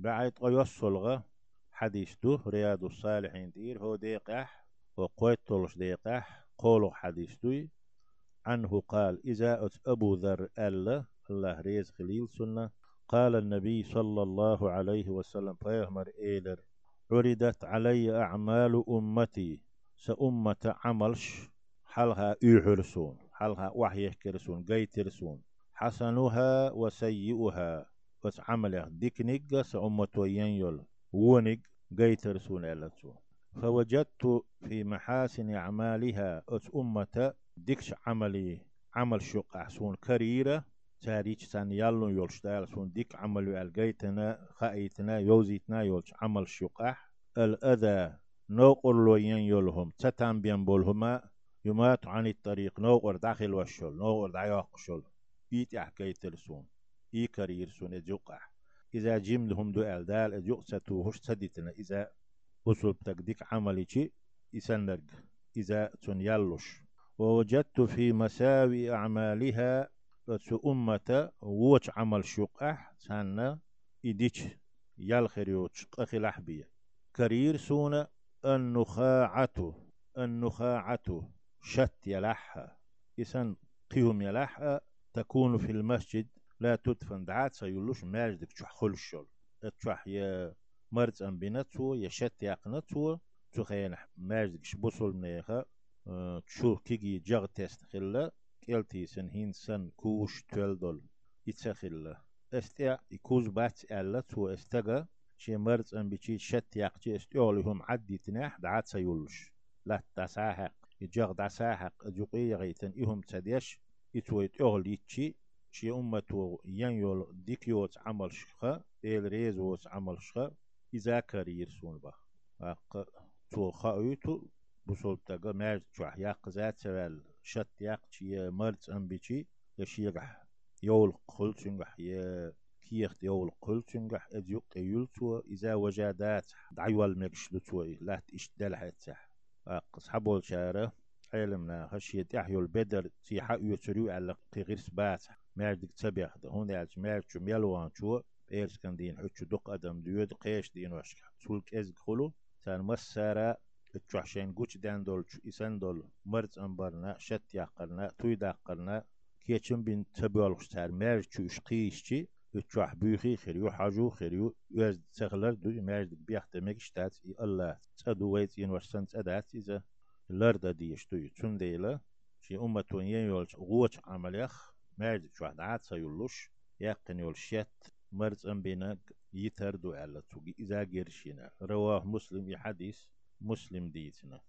بعد قيوصلغة حديث دو رياض الصالحين دير هو ديقح وقويت طولش ديقح قولو دوي. عنه قال إذا أبو ذر ألا الله ريز خليل سنة قال النبي صلى الله عليه وسلم فيهمر إيلر عرضت علي أعمال أمتي سأمة عملش حلها إيحرسون حلها وحي كرسون قيترسون حسنها وسيئها ديك نيجا سأمة ينيل ونيج قيترسون ألتسون فوجدت في محاسن أعمالها أس أمة ديكش عملي عمل شق أحسون كريرة تاريخ سان يالون يولش دال سون ديك عمل الجيتنا خايتنا يوزيتنا يولش عمل شقح الأذى نوقر لو ين يولهم. تتام بين بولهما. يمات عن الطريق. نوقر داخل وشل نوقر دعياق شل إيت أحكي ترسون إي كرير سون أجوقح إذا جملهم دو ألدال أجوقستو هش سديتنا. إذا أسلوب تقديك عملي شي إسنرق إذا تن يلوش ووجدت في مساوي أعمالها أمة ووش عمل شقح سنة إديش يالخريوش قخي لحبية. كرير سونة النخاعة النخاعة شت يلحها. إسان قيهم يلحها تكون في المسجد لا تدفن دعات سيولوش ماجدك تشح خلشل تشح يا مرز أم بنتو يا شت يقنتو تخيل ماجدك شبوصل منيخا تشو كيجي جغ تست خلا كيلتي سن هين سن كوش تولدول يتسخلا استيا يكوز بات ألا تو استغا شي مرز أم بيشي شت يقشي استيولهم عدي تناح دعات سيولش لا تساحق يجغ دساحق جوقي غيتن إهم تديش يتويت أغل يتشي. شي أمتو ينيول ديكيوت عمل شخا إل ريزوت عمل شخا إذا كرير سون با تو خاويتو بوصل تاقا مارد جوح ياق ذات سوال شت ياق شي مرت أم بيشي يشيغح. يول قل تنجح يا كيخت يول قل تنجح أديوق يلتو إذا وجدات دعيوال مكش لتو لا تشتدل حتسح أصحابه شارة. علمنا خشيت يحيو البدر تي حق يتريو على قيغيرس بات مردك تبيخ هون يالج مرد شو ميلوان شو إيرس كان دين حتشو دق أدم ديود قيش دين وشك سولك إزك خلو تان مسارة التوحشين قوش دان دول إسان دول مرز أنبرنا شت يقرنا توي داقرنا كيتشن بين تبيولخ تار مرد شو إشقيشتي التوح بيخي خريو حاجو خريو يوز تغلر دو مرد بيخ دمك اشتات الله تدو ويت ين ورسن تدات إذا لردا ديش توي تون ديلا شي أمتون ين يولش غوش عمليخ مرد شو عاد سيولوش يقن يولشيت مرز أنبينك يتردو على توجي إذا جرشينا رواه مسلم يحديث مسلم ديتنا.